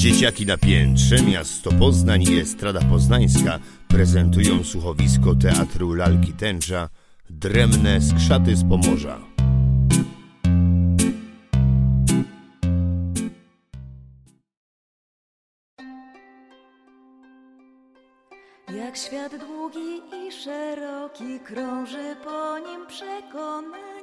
Dzieciaki na piętrze, miasto Poznań i Estrada Poznańska prezentują słuchowisko Teatru Lalki Tęcza Dremne skrzaty z Pomorza. Jak świat długi i szeroki krąży po nim przekonanie,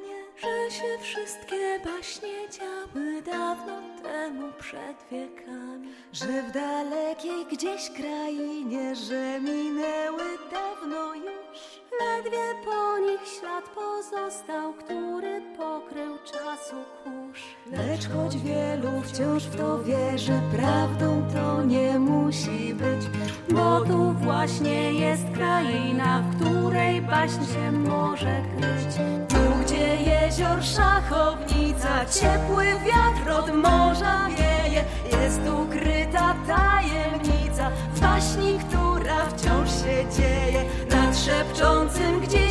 się wszystkie baśnie działy dawno temu przed wiekami, że w dalekiej gdzieś krainie, że minęły dawno już. Ledwie po nich ślad pozostał, który pokrył czasu kurz. Lecz choć wielu wciąż w to wierzy, prawdą to nie musi być, bo tu właśnie jest kraina, w której baśń się może kryć. Tu, gdzie jezior szachownica, ciepły wiatr od morza wieje, jest ukryta tajemnica w baśni, która wciąż się dzieje. Nad szepczącym gdzieś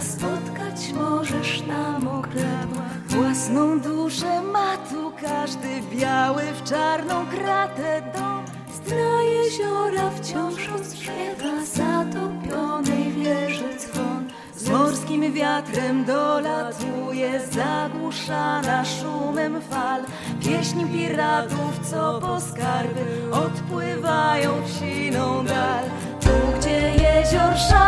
smętka spotkać możesz na mokradłach Własną duszę ma tu każdy biały w czarną kratę dom Z dna jeziora wciąż odśpiewa zatopionej wieży dzwon z morskim wiatrem dolatuje, zagłuszana szumem fal. Pieśń piratów, co po skarby odpływają w siną dal. Tu, gdzie jezior szachownica,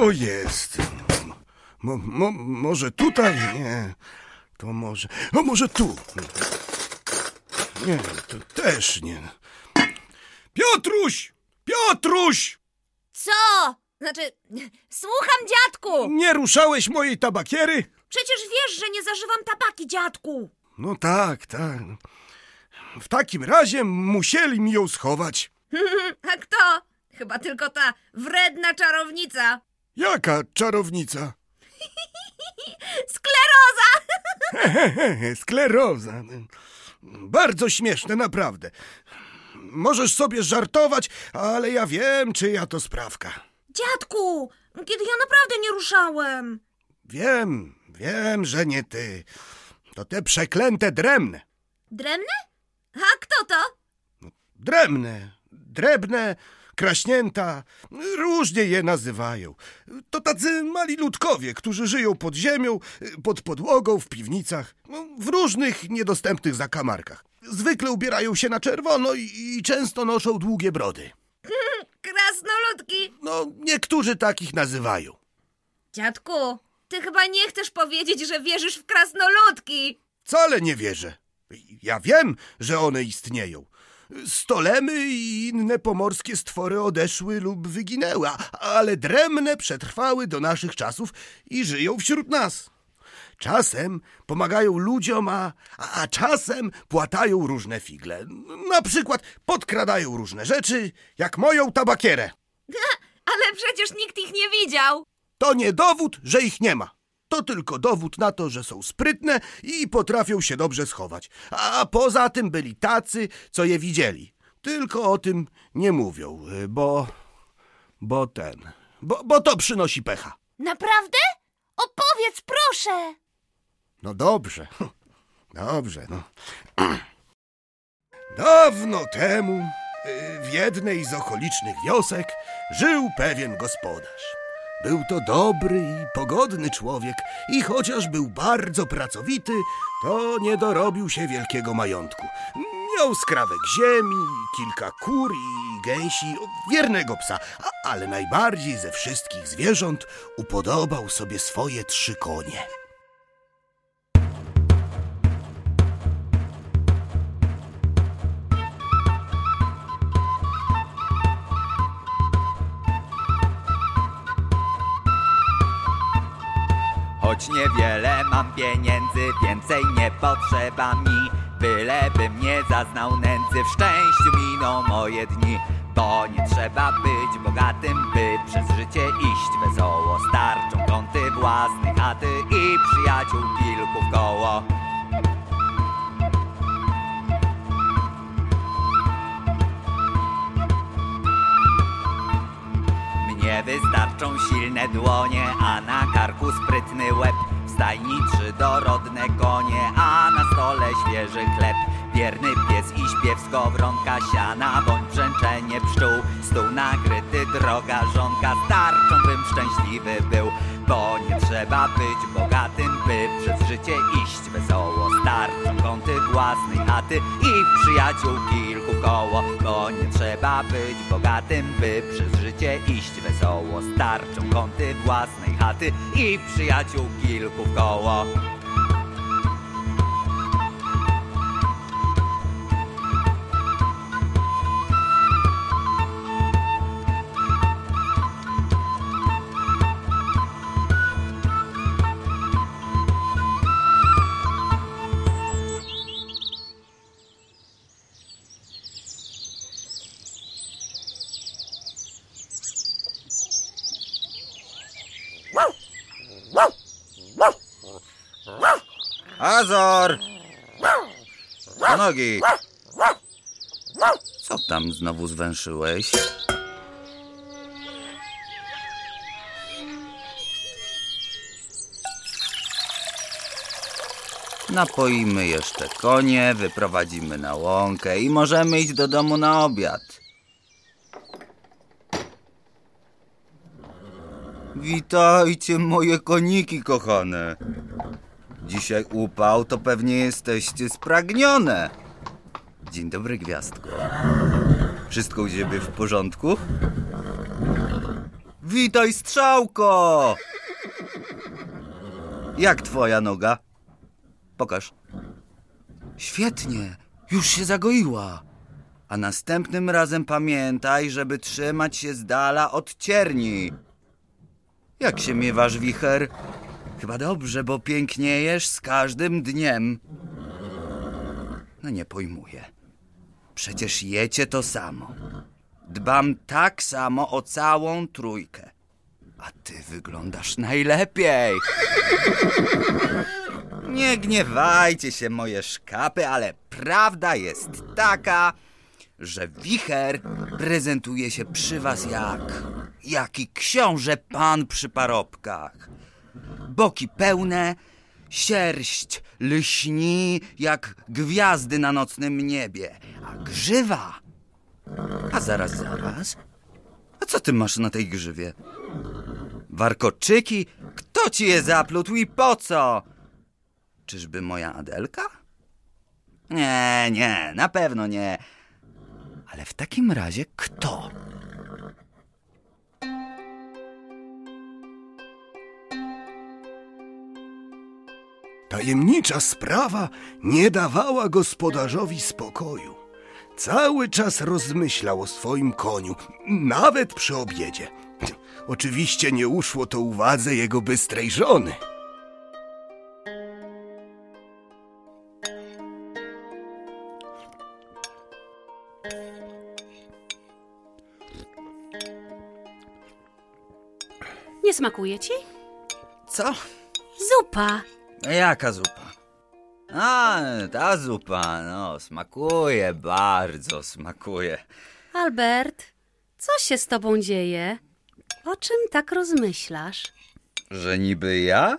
to jest? Mo, mo, może tutaj? Nie. To może. O, może tu. Nie, to też nie. Piotruś! Piotruś! Co? Znaczy, słucham dziadku! Nie ruszałeś mojej tabakiery? Przecież wiesz, że nie zażywam tabaki, dziadku! No tak, tak. W takim razie musieli mi ją schować. A kto? Chyba tylko ta wredna czarownica. Jaka czarownica? Skleroza! Skleroza. Bardzo śmieszne, naprawdę. Możesz sobie żartować, ale ja wiem, czyja to sprawka. Dziadku, kiedy ja naprawdę nie ruszałem. Wiem, wiem, że nie ty. To te przeklęte dremne. Dremne? A kto to? Dremne, drebne, kraśnięta, różnie je nazywają. To tacy mali ludkowie, którzy żyją pod ziemią, pod podłogą, w piwnicach, no, w różnych niedostępnych zakamarkach. Zwykle ubierają się na czerwono i, i często noszą długie brody. Krasnoludki! No, niektórzy takich nazywają. Dziadku, ty chyba nie chcesz powiedzieć, że wierzysz w krasnoludki. Wcale nie wierzę. Ja wiem, że one istnieją. Stolemy i inne pomorskie stwory odeszły lub wyginęły, ale dremne przetrwały do naszych czasów i żyją wśród nas. Czasem pomagają ludziom, a, a czasem płatają różne figle. Na przykład podkradają różne rzeczy, jak moją tabakierę. Ale przecież nikt ich nie widział. To nie dowód, że ich nie ma. To tylko dowód na to, że są sprytne i potrafią się dobrze schować. A poza tym byli tacy, co je widzieli. Tylko o tym nie mówią, bo. bo ten. Bo, bo to przynosi pecha. Naprawdę? Opowiedz, proszę! No dobrze. Dobrze, no. Dawno temu y, w jednej z okolicznych wiosek żył pewien gospodarz. Był to dobry i pogodny człowiek i chociaż był bardzo pracowity, to nie dorobił się wielkiego majątku. Miał skrawek ziemi, kilka kur i gęsi, wiernego psa, ale najbardziej ze wszystkich zwierząt upodobał sobie swoje trzy konie. Choć niewiele mam pieniędzy, więcej nie potrzeba mi Bylebym nie zaznał nędzy, w szczęściu miną moje dni Bo nie trzeba być bogatym, by przez życie iść wesoło. Starczą kąty własnej chaty i przyjaciół kilku w koło Mnie wystarczą silne dłonie, a na karku sprytny łeb. W stajni trzy dorodne konie, a na stole świeży chleb. Wierny pies i śpiew skowronka siana Bądź brzęczenie pszczół. Stół nakryty, droga żonka Starczą bym szczęśliwy był. Bo nie trzeba być bogatym, by przez życie iść wesoło. Starczą kąty własnej chaty i przyjaciół kilku koło. Bo nie trzeba być bogatym, by przez życie iść wesoło. Starczą kąty własnej chaty i przyjaciół kilku koło Azor! Nogi! Co tam znowu zwęszyłeś? Napoimy jeszcze konie, wyprowadzimy na łąkę i możemy iść do domu na obiad. Witajcie moje koniki kochane. Dzisiaj upał, to pewnie jesteście spragnione. Dzień dobry, gwiazdko. Wszystko u ciebie w porządku? Witaj, strzałko! Jak twoja noga? Pokaż. Świetnie, już się zagoiła. A następnym razem pamiętaj, żeby trzymać się z dala od cierni. Jak się miewasz, wicher? Chyba dobrze, bo piękniejesz z każdym dniem. No nie pojmuję. Przecież jecie to samo. Dbam tak samo o całą trójkę. A ty wyglądasz najlepiej. Nie gniewajcie się, moje szkapy, ale prawda jest taka, że wicher prezentuje się przy was jak... jaki książę pan przy parobkach. Boki pełne, sierść lśni jak gwiazdy na nocnym niebie, a grzywa... A zaraz, zaraz, co ty masz na tej grzywie? Warkoczyki? Kto ci je zaplótł i po co? Czyżby moja Adelka? Nie, nie, na pewno nie. Ale w takim razie kto? Tajemnicza sprawa nie dawała gospodarzowi spokoju. Cały czas rozmyślał o swoim koniu, nawet przy obiedzie. Oczywiście nie uszło to uwadze jego bystrej żony. Nie smakuje ci? Co? Zupa. Jaka zupa? A, ta zupa, no, smakuje, bardzo smakuje. Albert, co się z tobą dzieje? O czym tak rozmyślasz? Że niby ja?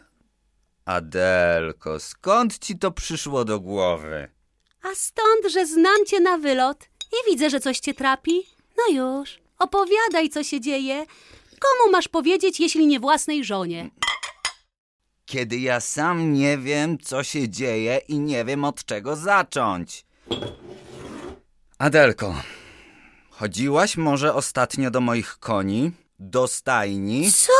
Adelko, skąd ci to przyszło do głowy? A stąd, że znam cię na wylot i widzę, że coś cię trapi. No już, opowiadaj, co się dzieje. Komu masz powiedzieć, jeśli nie własnej żonie? Kiedy ja sam nie wiem, co się dzieje i nie wiem, od czego zacząć. Adelko, chodziłaś może ostatnio do moich koni? Do stajni? Co?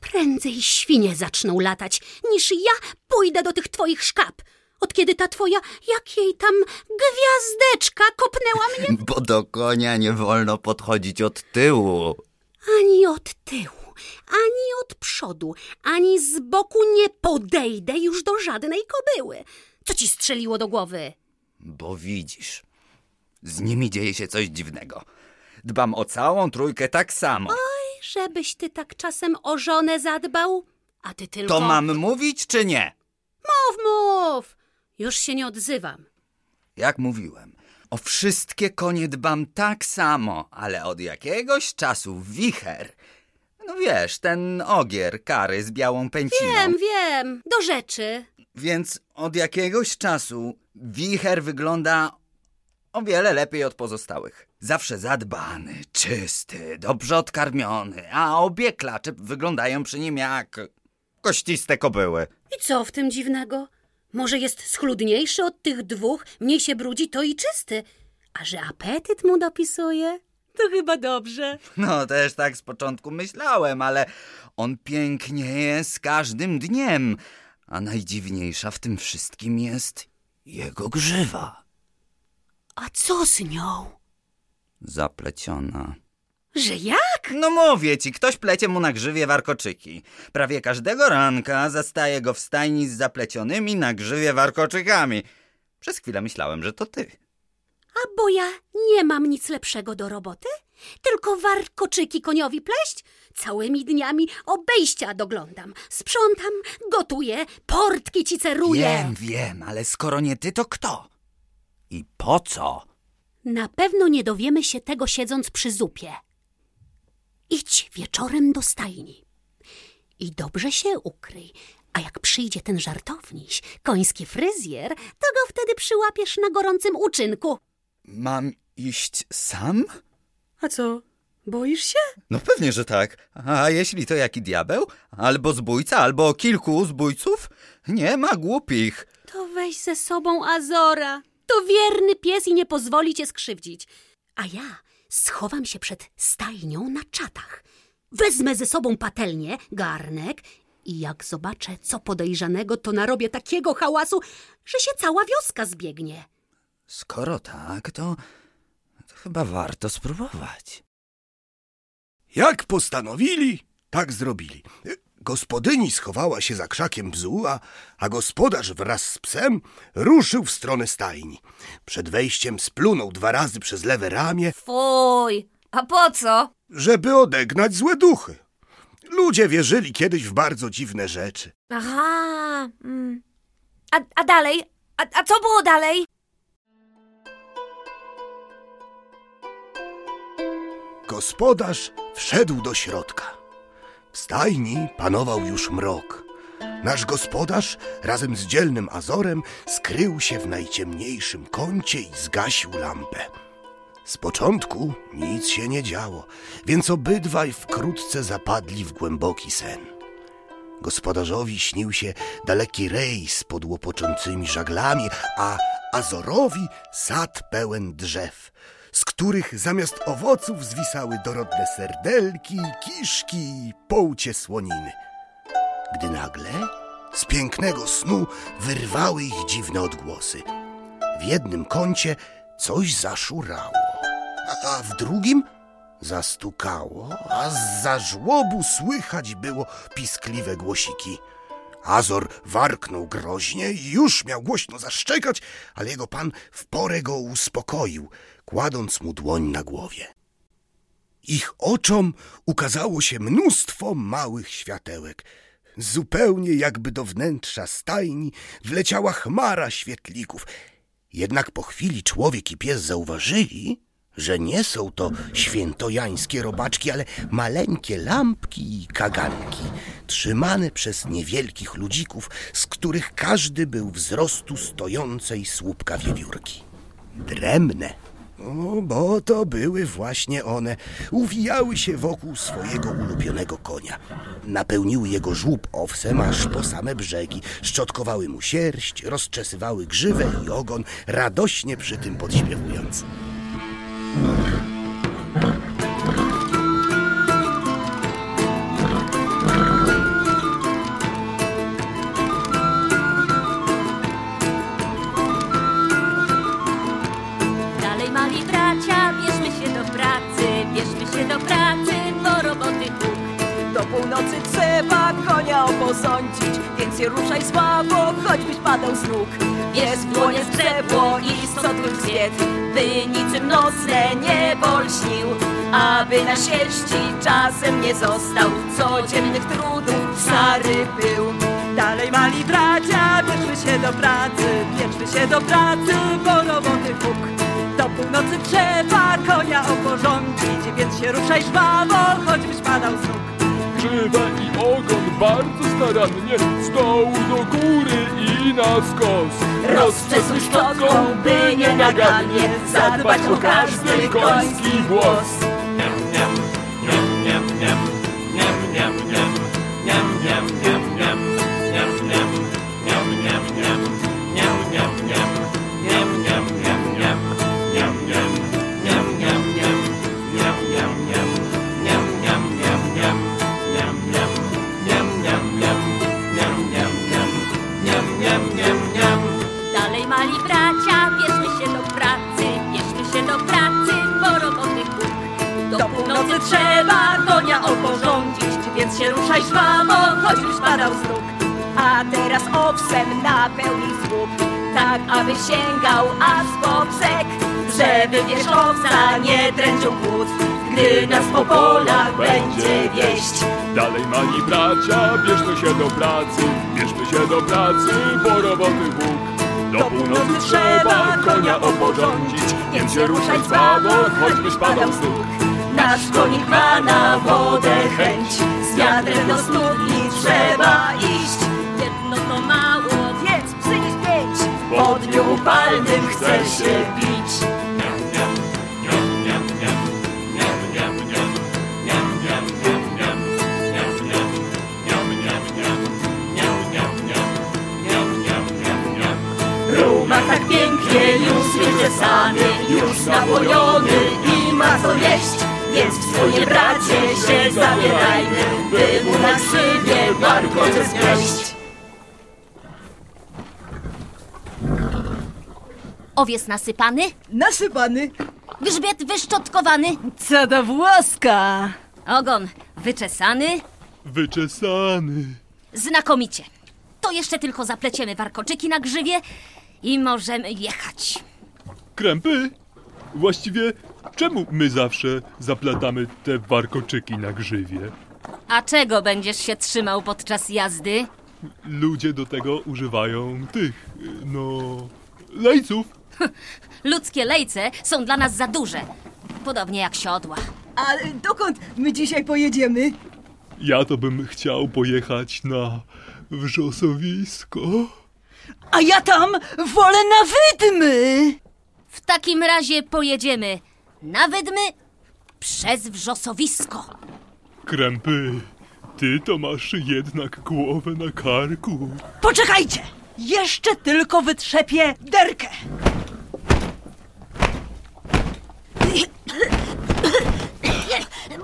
Prędzej świnie zaczną latać, niż ja pójdę do tych twoich szkap. Od kiedy ta twoja, jak jej tam gwiazdeczka kopnęła mnie Bo do konia nie wolno podchodzić od tyłu. Ani od tyłu, ani od przodu, ani z boku nie podejdę już do żadnej kobyły. Co ci strzeliło do głowy? Bo widzisz, z nimi dzieje się coś dziwnego. Dbam o całą trójkę tak samo. Żebyś ty tak czasem o żonę zadbał? A ty tylko... To mam mówić czy nie? Mów, mów! Już się nie odzywam. Jak mówiłem, o wszystkie konie dbam tak samo, ale od jakiegoś czasu wicher. No wiesz, ten ogier kary z białą pęciną. Wiem, wiem, do rzeczy. Więc od jakiegoś czasu wicher wygląda o wiele lepiej od pozostałych. Zawsze zadbany, czysty, dobrze odkarmiony, a obie klacze wyglądają przy nim jak kościste kobyły. I co w tym dziwnego? Może jest schludniejszy od tych dwóch, mniej się brudzi, to i czysty. A że apetyt mu dopisuje? To chyba dobrze. No, też tak z początku myślałem, ale on pięknieje z każdym dniem. A najdziwniejsza w tym wszystkim jest jego grzywa. A co z nią? Zapleciona. Że jak? No mówię ci, ktoś plecie mu na grzywie warkoczyki. Prawie każdego ranka zastaje go w stajni z zaplecionymi na grzywie warkoczykami. Przez chwilę myślałem, że to ty. A bo ja nie mam nic lepszego do roboty? Tylko warkoczyki koniowi pleść? Całymi dniami obejścia doglądam. Sprzątam, gotuję, portki ci ceruję. Wiem, wiem, ale skoro nie ty, to kto? I po co? Na pewno nie dowiemy się tego siedząc przy zupie. Idź wieczorem do stajni i dobrze się ukryj. A jak przyjdzie ten żartowniś, koński fryzjer, to go wtedy przyłapiesz na gorącym uczynku. Mam iść sam? A co, boisz się? No pewnie, że tak. A jeśli to jaki diabeł? Albo zbójca, albo kilku zbójców? Nie ma głupich. To weź ze sobą Azora. To wierny pies i nie pozwoli cię skrzywdzić. A ja schowam się przed stajnią na czatach. Wezmę ze sobą patelnię, garnek i jak zobaczę co podejrzanego, to narobię takiego hałasu, że się cała wioska zbiegnie. Skoro tak, to, to chyba warto spróbować. Jak postanowili, tak zrobili. Gospodyni schowała się za krzakiem bzu, a, a gospodarz wraz z psem ruszył w stronę stajni. Przed wejściem splunął dwa razy przez lewe ramię, Fuj, a po co? żeby odegnać złe duchy. Ludzie wierzyli kiedyś w bardzo dziwne rzeczy. Aha. Mm. A, a dalej? A, a co było dalej? Gospodarz wszedł do środka. W stajni panował już mrok. Nasz gospodarz razem z dzielnym Azorem skrył się w najciemniejszym kącie i zgasił lampę. Z początku nic się nie działo, więc obydwaj wkrótce zapadli w głęboki sen. Gospodarzowi śnił się daleki rejs pod łopoczącymi żaglami, a Azorowi sad pełen drzew, z których zamiast owoców zwisały dorodne serdelki, kiszki i połcie słoniny. Gdy nagle z pięknego snu wyrwały ich dziwne odgłosy. W jednym kącie coś zaszurało, a- a w drugim zastukało, a z żłobu słychać było piskliwe głosiki. Azor warknął groźnie i już miał głośno zaszczekać, ale jego pan w porę go uspokoił, kładąc mu dłoń na głowie. Ich oczom ukazało się mnóstwo małych światełek. Zupełnie jakby do wnętrza stajni wleciała chmara świetlików. Jednak po chwili człowiek i pies zauważyli, że nie są to świętojańskie robaczki, ale maleńkie lampki i kaganki, trzymane przez niewielkich ludzików, z których każdy był wzrostu stojącej słupka wiewiórki. Dremne. O, bo to były właśnie one. Uwijały się wokół swojego ulubionego konia. Napełniły jego żłób owsem aż po same brzegi. Szczotkowały mu sierść, rozczesywały grzywę i ogon, radośnie przy tym podśpiewując. Więc się ruszaj słabo, choćbyś padał z nóg. Jest w dłonie zdrzebło i stotły zwiedz, by niczym nocne niebo lśnił, aby na sierści czasem nie został codziennych trudów stary pył. Dalej mali bracia, bierzmy się do pracy, bierzmy się do pracy, bo roboty huk. Do północy trzeba konia oporządzić, więc się ruszaj żwawo, choćbyś padał z nóg. Grzywę i ogon bardzo starannie Z dołu do góry i na skos Rozczesuj szczotką, by nienagannie zadbać o każdy koński głos. Teraz owsem napełnij słup, tak aby sięgał aż po brzeg, żeby wierzchowca nie dręczył głód, gdy nas po polach będzie wieść. Dalej mali bracia, bierzmy się do pracy Bierzmy się do pracy, bo roboty Bóg. Do północy trzeba konia oporządzić Więc się ruszaj słabo, choćbyś padał z nóg Nasz konik ma na wodę chęć, z wiatrem do studni trzeba iść. Po dniu upalnym chce się pić. Ruma tak pięknie już wyczesany, już napojony i ma co jeść. Więc w swoje bracie się zabierajmy, by mu na krzywie warkocze spleść. Owies nasypany, Nasypany. grzbiet wyszczotkowany, Co do włoska. ogon wyczesany, Wyczesany znakomicie. To jeszcze tylko zapleciemy warkoczyki na grzywie i możemy jechać. Krępy? Właściwie czemu my zawsze zaplatamy te warkoczyki na grzywie? A czego będziesz się trzymał podczas jazdy? Ludzie do tego używają tych, no... lejców Ludzkie lejce są dla nas za duże. Podobnie jak siodła. A dokąd my dzisiaj pojedziemy? Ja to bym chciał pojechać na wrzosowisko. A ja tam wolę na wydmy. W takim razie pojedziemy Nawet my przez wrzosowisko. Krępy, ty to masz jednak głowę na karku. Poczekajcie! Jeszcze tylko wytrzepię derkę.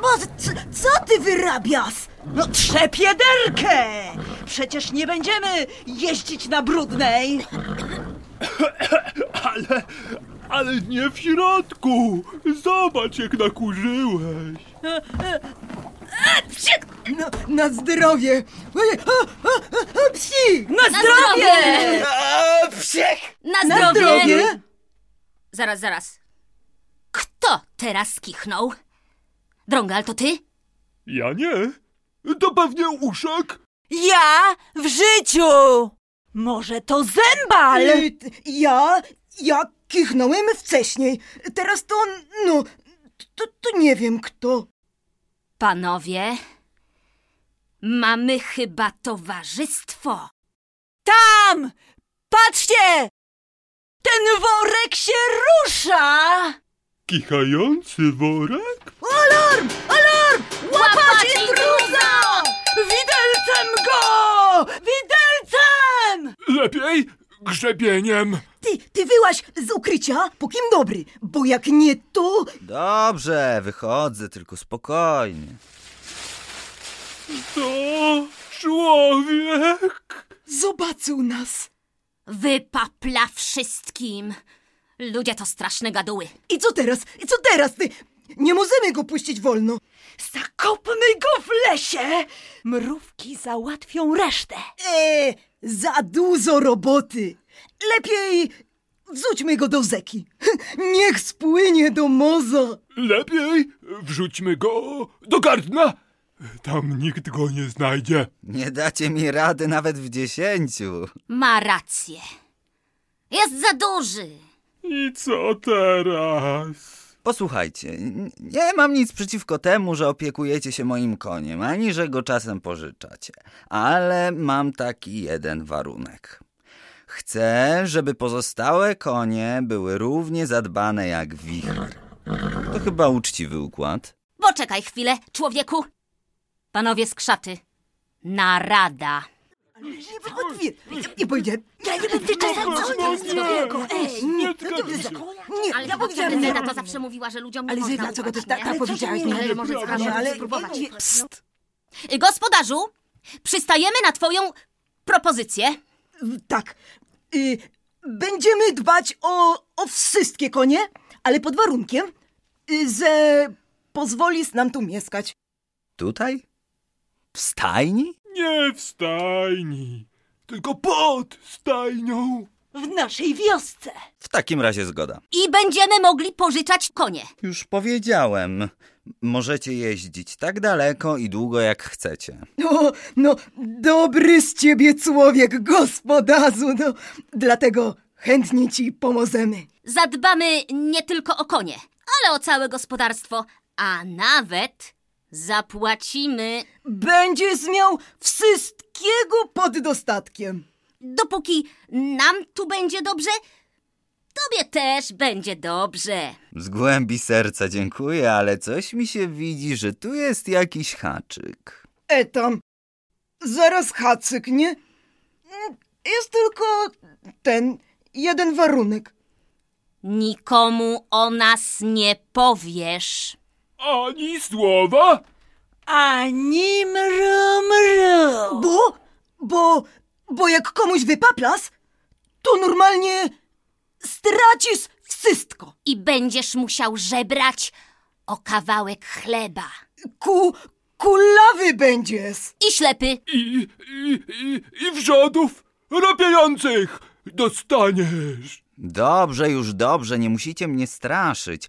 Bo c- co ty wyrabiasz? No trzepię derkę! Przecież nie będziemy jeździć na brudnej. Ale, ale nie w środku. Zobacz, jak nakurzyłeś. No, na zdrowie! Psi! Na, Na zdrowie! A! Na zdrowie! Zaraz, zaraz. Kto teraz kichnął? Drągal, to ty? Ja nie. To pewnie uszek. Ja w życiu! Może to zębal? Ja, ja kichnąłem wcześniej. Teraz to, no, to, to nie wiem kto. Panowie, mamy chyba towarzystwo. Tam! Patrzcie! Ten worek się rusza! Kichający worek? Alarm! Alarm! Łapać intruza! Widelcem go! Widelcem! Lepiej grzebieniem. Ty, ty wyłaś z ukrycia, pókim dobry, bo jak nie to... Dobrze, wychodzę, tylko spokojnie. To człowiek. Zobaczył nas. Wypapla wszystkim. Ludzie to straszne gaduły. I co teraz? I co teraz, ty? Nie możemy go puścić wolno. Zakopmy go w lesie! Mrówki załatwią resztę. Eee, za dużo roboty. Lepiej wrzućmy go do rzeki. Niech spłynie do morza. Lepiej wrzućmy go do gardna. Tam nikt go nie znajdzie. Nie dacie mi rady nawet w dziesięciu. Ma rację. Jest za duży. I co teraz? Posłuchajcie, nie mam nic przeciwko temu, że opiekujecie się moim koniem, ani że go czasem pożyczacie. Ale mam taki jeden warunek. Chcę, żeby pozostałe konie były równie zadbane jak wicher. To chyba uczciwy układ. Poczekaj chwilę, człowieku. Panowie z krzaty. Narada. Nie, nie, nie, nie powiedziałem. Ja nie będę czasem Proszę, Ej, nie, nie zgadzam się. nie, Ale ja ja powiedziałem... Zena to zawsze mówiła, że ludziom nie Ale można dlaczego ufać, ty tak, nie? tak powiedziałeś? Ale Nie, może nie, sprawdzić, ale- ale spróbować. nie, pst. Y, Gospodarzu, przystajemy na twoją propozycję. Tak. Y, będziemy dbać o, o wszystkie konie, ale pod warunkiem, y, że pozwolisz nam tu mieszkać. Tutaj? W stajni? Nie w stajni, tylko pod stajnią. W naszej wiosce. W takim razie zgoda. I będziemy mogli pożyczać konie. Już powiedziałem. Możecie jeździć tak daleko i długo jak chcecie. No, no, dobry z ciebie człowiek, gospodarzu, no, dlatego chętnie ci pomożemy. Zadbamy nie tylko o konie, ale o całe gospodarstwo, a nawet zapłacimy, Będziesz miał wszystkiego pod dostatkiem. dopóki nam tu będzie dobrze, tobie też będzie dobrze. Z głębi serca dziękuję, ale coś mi się widzi, że tu jest jakiś haczyk. E tam, zaraz hacyk, nie? Mm, Jest tylko ten jeden warunek. Nikomu o nas nie powiesz. Ani słowa? Ani mru, mru. Bo, bo, bo jak komuś wypaplas, to normalnie stracisz wszystko. I będziesz musiał żebrać o kawałek chleba. Ku, kulawy będziesz. I ślepy. I, i, i, i wrzodów robiejących dostaniesz. Dobrze, już dobrze, nie musicie mnie straszyć.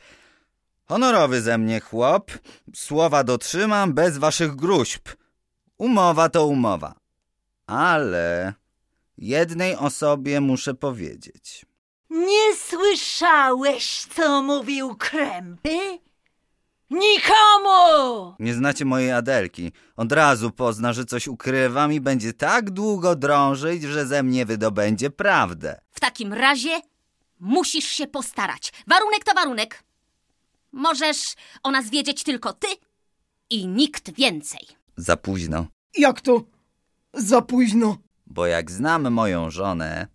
Honorowy ze mnie chłop, słowa dotrzymam bez waszych gruźb. Umowa to umowa. Ale jednej osobie muszę powiedzieć. Nie słyszałeś, co mówił Krępy? Nikomu! Nie znacie mojej Adelki. Od razu pozna, że coś ukrywam i będzie tak długo drążyć, że ze mnie wydobędzie prawdę. W takim razie musisz się postarać. Warunek to warunek. Możesz o nas wiedzieć tylko ty i nikt więcej. Za późno, Jak to? Za późno. bo jak znam moją żonę,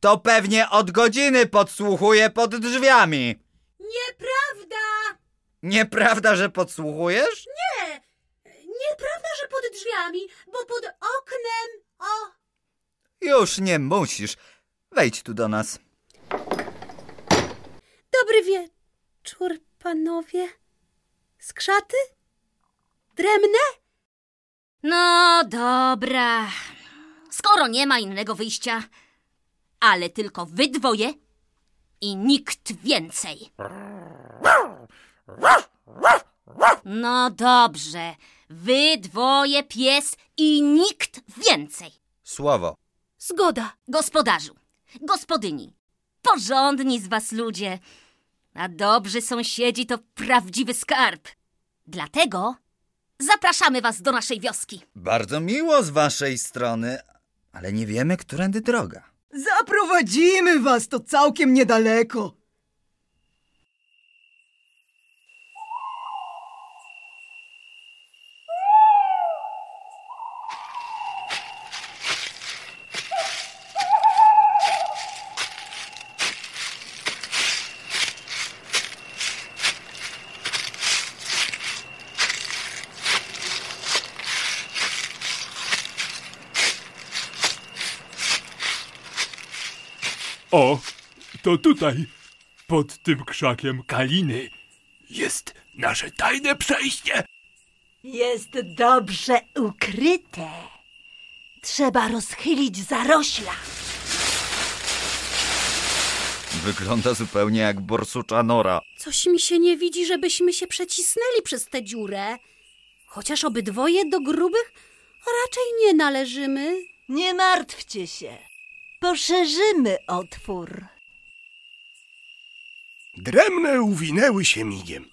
to pewnie od godziny podsłuchuje pod drzwiami. Nieprawda! Nieprawda, że podsłuchujesz? Nie! Nieprawda, że pod drzwiami, bo pod oknem. O! Już nie musisz. Wejdź tu do nas. Dobry wieczór, panowie. Skrzaty? Dremne? No dobra. Skoro nie ma innego wyjścia, ale tylko wy dwoje i nikt więcej. No dobrze. Wy dwoje, pies i nikt więcej. Słowo. Zgoda. Gospodarzu, gospodyni, porządni z was ludzie, a dobrzy sąsiedzi to prawdziwy skarb. Dlatego zapraszamy was do naszej wioski. Bardzo miło z waszej strony, ale nie wiemy, którędy droga. Zaprowadzimy was, to całkiem niedaleko. O, to tutaj, pod tym krzakiem kaliny, jest nasze tajne przejście. Jest dobrze ukryte. Trzeba rozchylić zarośla. Wygląda zupełnie jak borsucza nora. Coś mi się nie widzi, żebyśmy się przecisnęli przez tę dziurę. Chociaż obydwoje do grubych raczej nie należymy. Nie martwcie się. Poszerzymy otwór. Dremne uwinęły się migiem.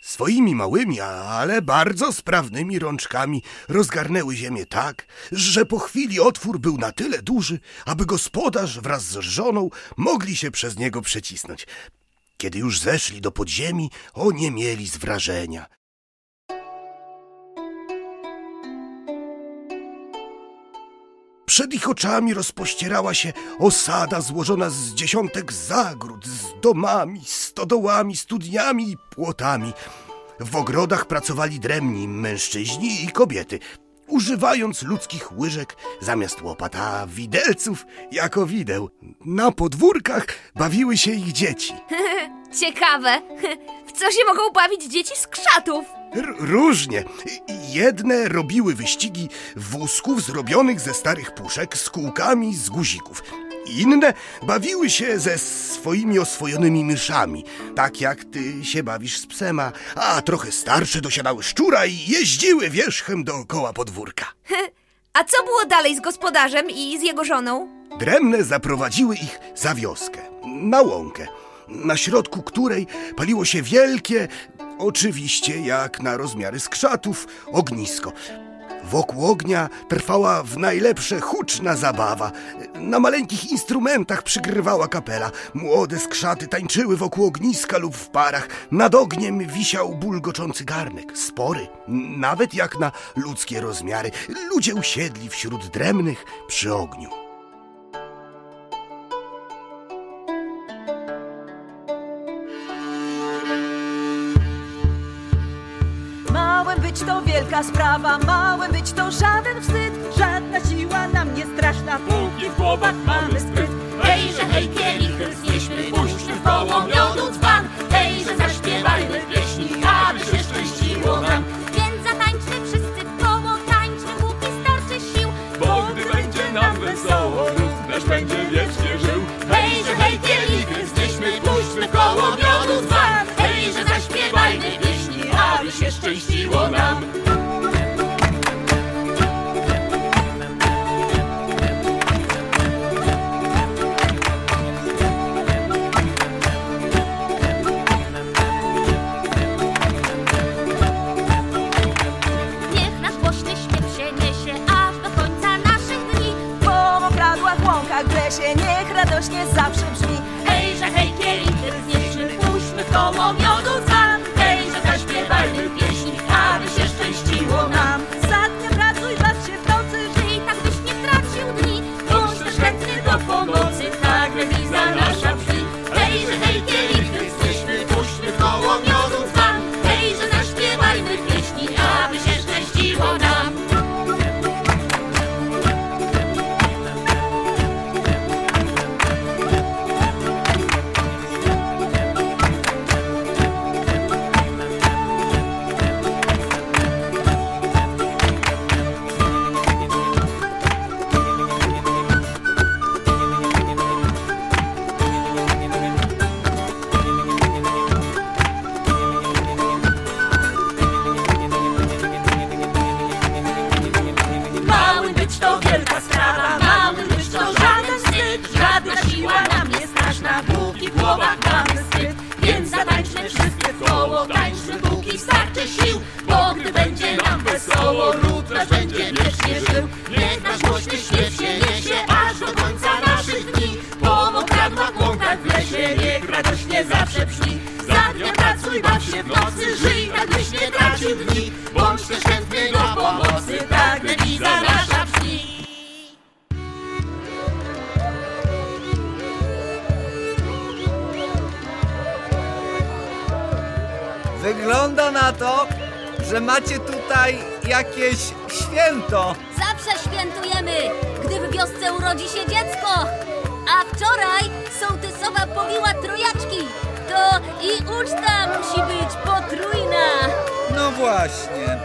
Swoimi małymi, ale bardzo sprawnymi rączkami rozgarnęły ziemię tak, że po chwili otwór był na tyle duży, aby gospodarz wraz z żoną mogli się przez niego przecisnąć. Kiedy już zeszli do podziemi, oniemieli z wrażenia. Przed ich oczami rozpościerała się osada złożona z dziesiątek zagród, z domami, stodołami, studniami i płotami. W ogrodach pracowali dremni mężczyźni i kobiety, używając ludzkich łyżek zamiast łopata, a widelców jako wideł. Na podwórkach bawiły się ich dzieci. Ciekawe. W co się mogą bawić dzieci z krzatów? R- różnie. Jedne robiły wyścigi wózków zrobionych ze starych puszek z kółkami z guzików. Inne bawiły się ze swoimi oswojonymi myszami, tak jak ty się bawisz z psem, a, a trochę starsze dosiadały szczura i jeździły wierzchem dookoła podwórka. A co było dalej z gospodarzem i z jego żoną? Dremne zaprowadziły ich za wioskę, na łąkę, na środku której paliło się wielkie, oczywiście jak na rozmiary skrzatów, ognisko. Wokół ognia trwała w najlepsze huczna zabawa. Na maleńkich instrumentach przygrywała kapela. Młode skrzaty tańczyły wokół ogniska lub w parach. Nad ogniem wisiał bulgoczący garnek, spory, nawet jak na ludzkie rozmiary. Ludzie usiedli wśród dremnych przy ogniu. Wielka sprawa, małym być to żaden wstyd, żadna siła nam nie straszna, póki w głowach mamy spryt. Radośnie zawsze brzmi. Hejże, hej, kielichy znieśmy, puśćmy koło miodu że macie tutaj jakieś święto. Zawsze świętujemy, gdy w wiosce urodzi się dziecko. A wczoraj sołtysowa powiła trojaczki. To i uczta musi być potrójna. No właśnie.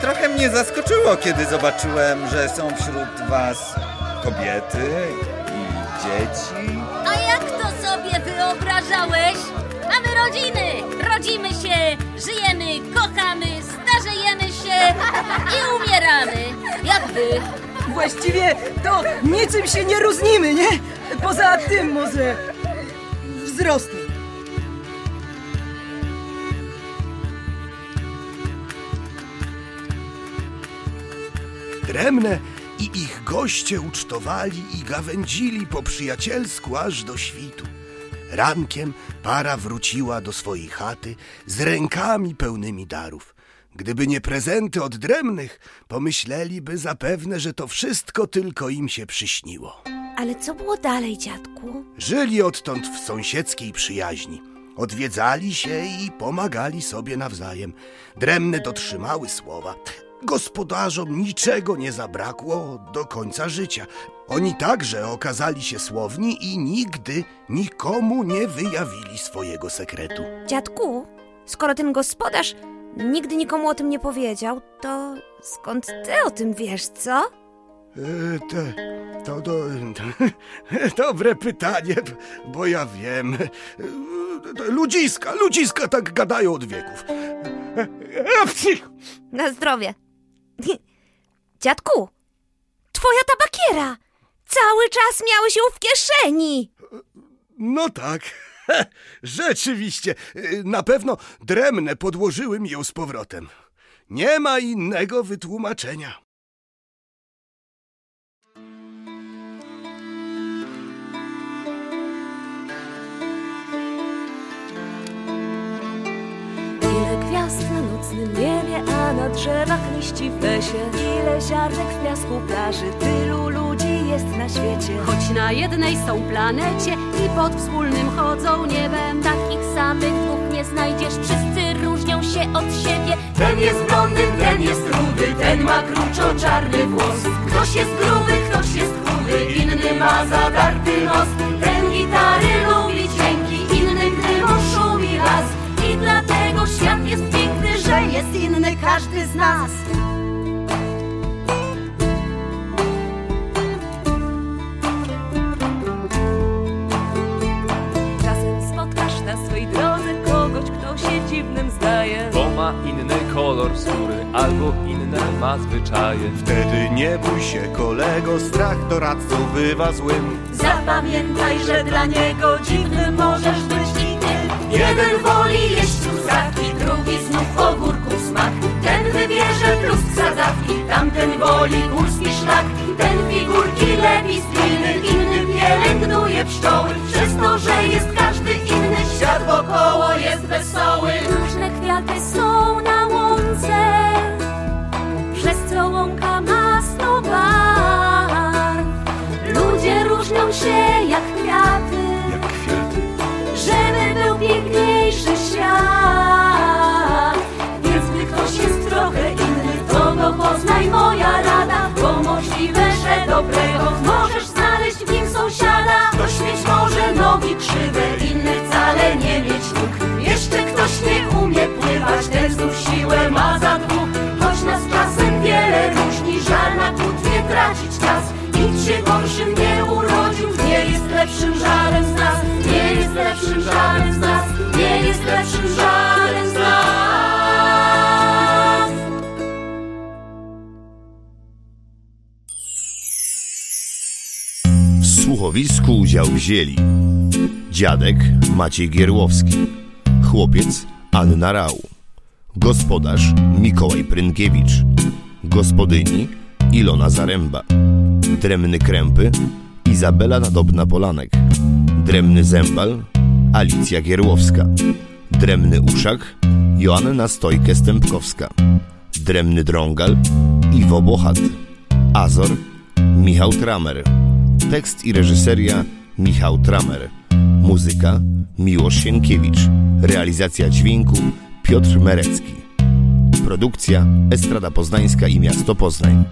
Trochę mnie zaskoczyło, kiedy zobaczyłem, że są wśród was kobiety i dzieci. A jak to sobie wyobrażałeś? Mamy rodziny, rodzimy się, żyjemy, kochamy, starzejemy się i umieramy. Jak wy? Właściwie to niczym się nie różnimy, nie? Poza tym może wzrostem. Dremne i ich goście ucztowali i gawędzili po przyjacielsku aż do świtu. Rankiem para wróciła do swojej chaty z rękami pełnymi darów. Gdyby nie prezenty od dremnych, pomyśleliby zapewne, że to wszystko tylko im się przyśniło. Ale co było dalej, dziadku? Żyli odtąd w sąsiedzkiej przyjaźni. Odwiedzali się i pomagali sobie nawzajem. Dremne dotrzymały słowa. Gospodarzom niczego nie zabrakło do końca życia. Oni także okazali się słowni i nigdy nikomu nie wyjawili swojego sekretu. Dziadku, skoro ten gospodarz nigdy nikomu o tym nie powiedział, to skąd ty o tym wiesz, co? E, te, to, to, dobre pytanie, bo ja wiem. E, Ludziska, ludziska tak gadają od wieków. E, psich. Na zdrowie. Dziadku, twoja tabakiera! Cały czas miałeś ją w kieszeni! No tak, rzeczywiście. Na pewno dremne podłożyły mi ją z powrotem. Nie ma innego wytłumaczenia. Ile gwiazd na nocnym niebie, a na drzewach liści w lesie. Ile ziarnek w piasku plaży, tylu ludzi jest na świecie. Choć na jednej są planecie i pod wspólnym chodzą niebem. Takich samych dwóch nie znajdziesz, wszyscy różnią się od siebie. Ten jest blondyn, ten jest rudy, ten ma kruczo-czarny włos. Ktoś jest gruby, ktoś jest chudy, inny ma zadarty nos. Ten gitary jest inny każdy z nas Czasem spotkasz na swej drodze kogoś, kto się dziwnym zdaje Bo ma inny kolor skóry albo inne ma zwyczaje. Wtedy nie bój się kolego, strach doradcą bywa złym. Zapamiętaj, że dla niego dziwny możesz być i ty Jeden woli jeść truskawki, drugi znów smak Ten wybierze plusk sadzawki, tamten woli górski szlak. Ten figurki lepi z gliny, inny pielęgnuje pszczoły. Przez to, że jest każdy inny, świat wokoło jest wesoły. Różne kwiaty są na łące, przez co łąka ma sto barw. Ludzie różnią się jak kwiaty, żeby był piękniejszy świat. Moja rada, bo możliwe, że dobrego możesz znaleźć w nim sąsiada. Ktoś mieć może nogi krzywe, inny wcale nie mieć nóg. Jeszcze ktoś nie umie pływać, ten znów siłę ma za dwóch. Słuchowisku udział wzięli dziadek Maciej Gierłowski, chłopiec Anna Rau, Gospodarz Mikołaj Prynkiewicz. Gospodyni Ilona Zaręba. Dremny Krępy Izabela Nadobna-Polanek. Dremny Zębal Alicja Gierłowska. Dremny Uszak Joanna Stojkę-Stępkowska. Dremny Drągal Iwo Bochat. Azor Michał Tramer. Tekst i reżyseria Michał Tramer. Muzyka Miłosz Sienkiewicz. Realizacja dźwięku Piotr Merecki. Produkcja Estrada Poznańska i Miasto Poznań.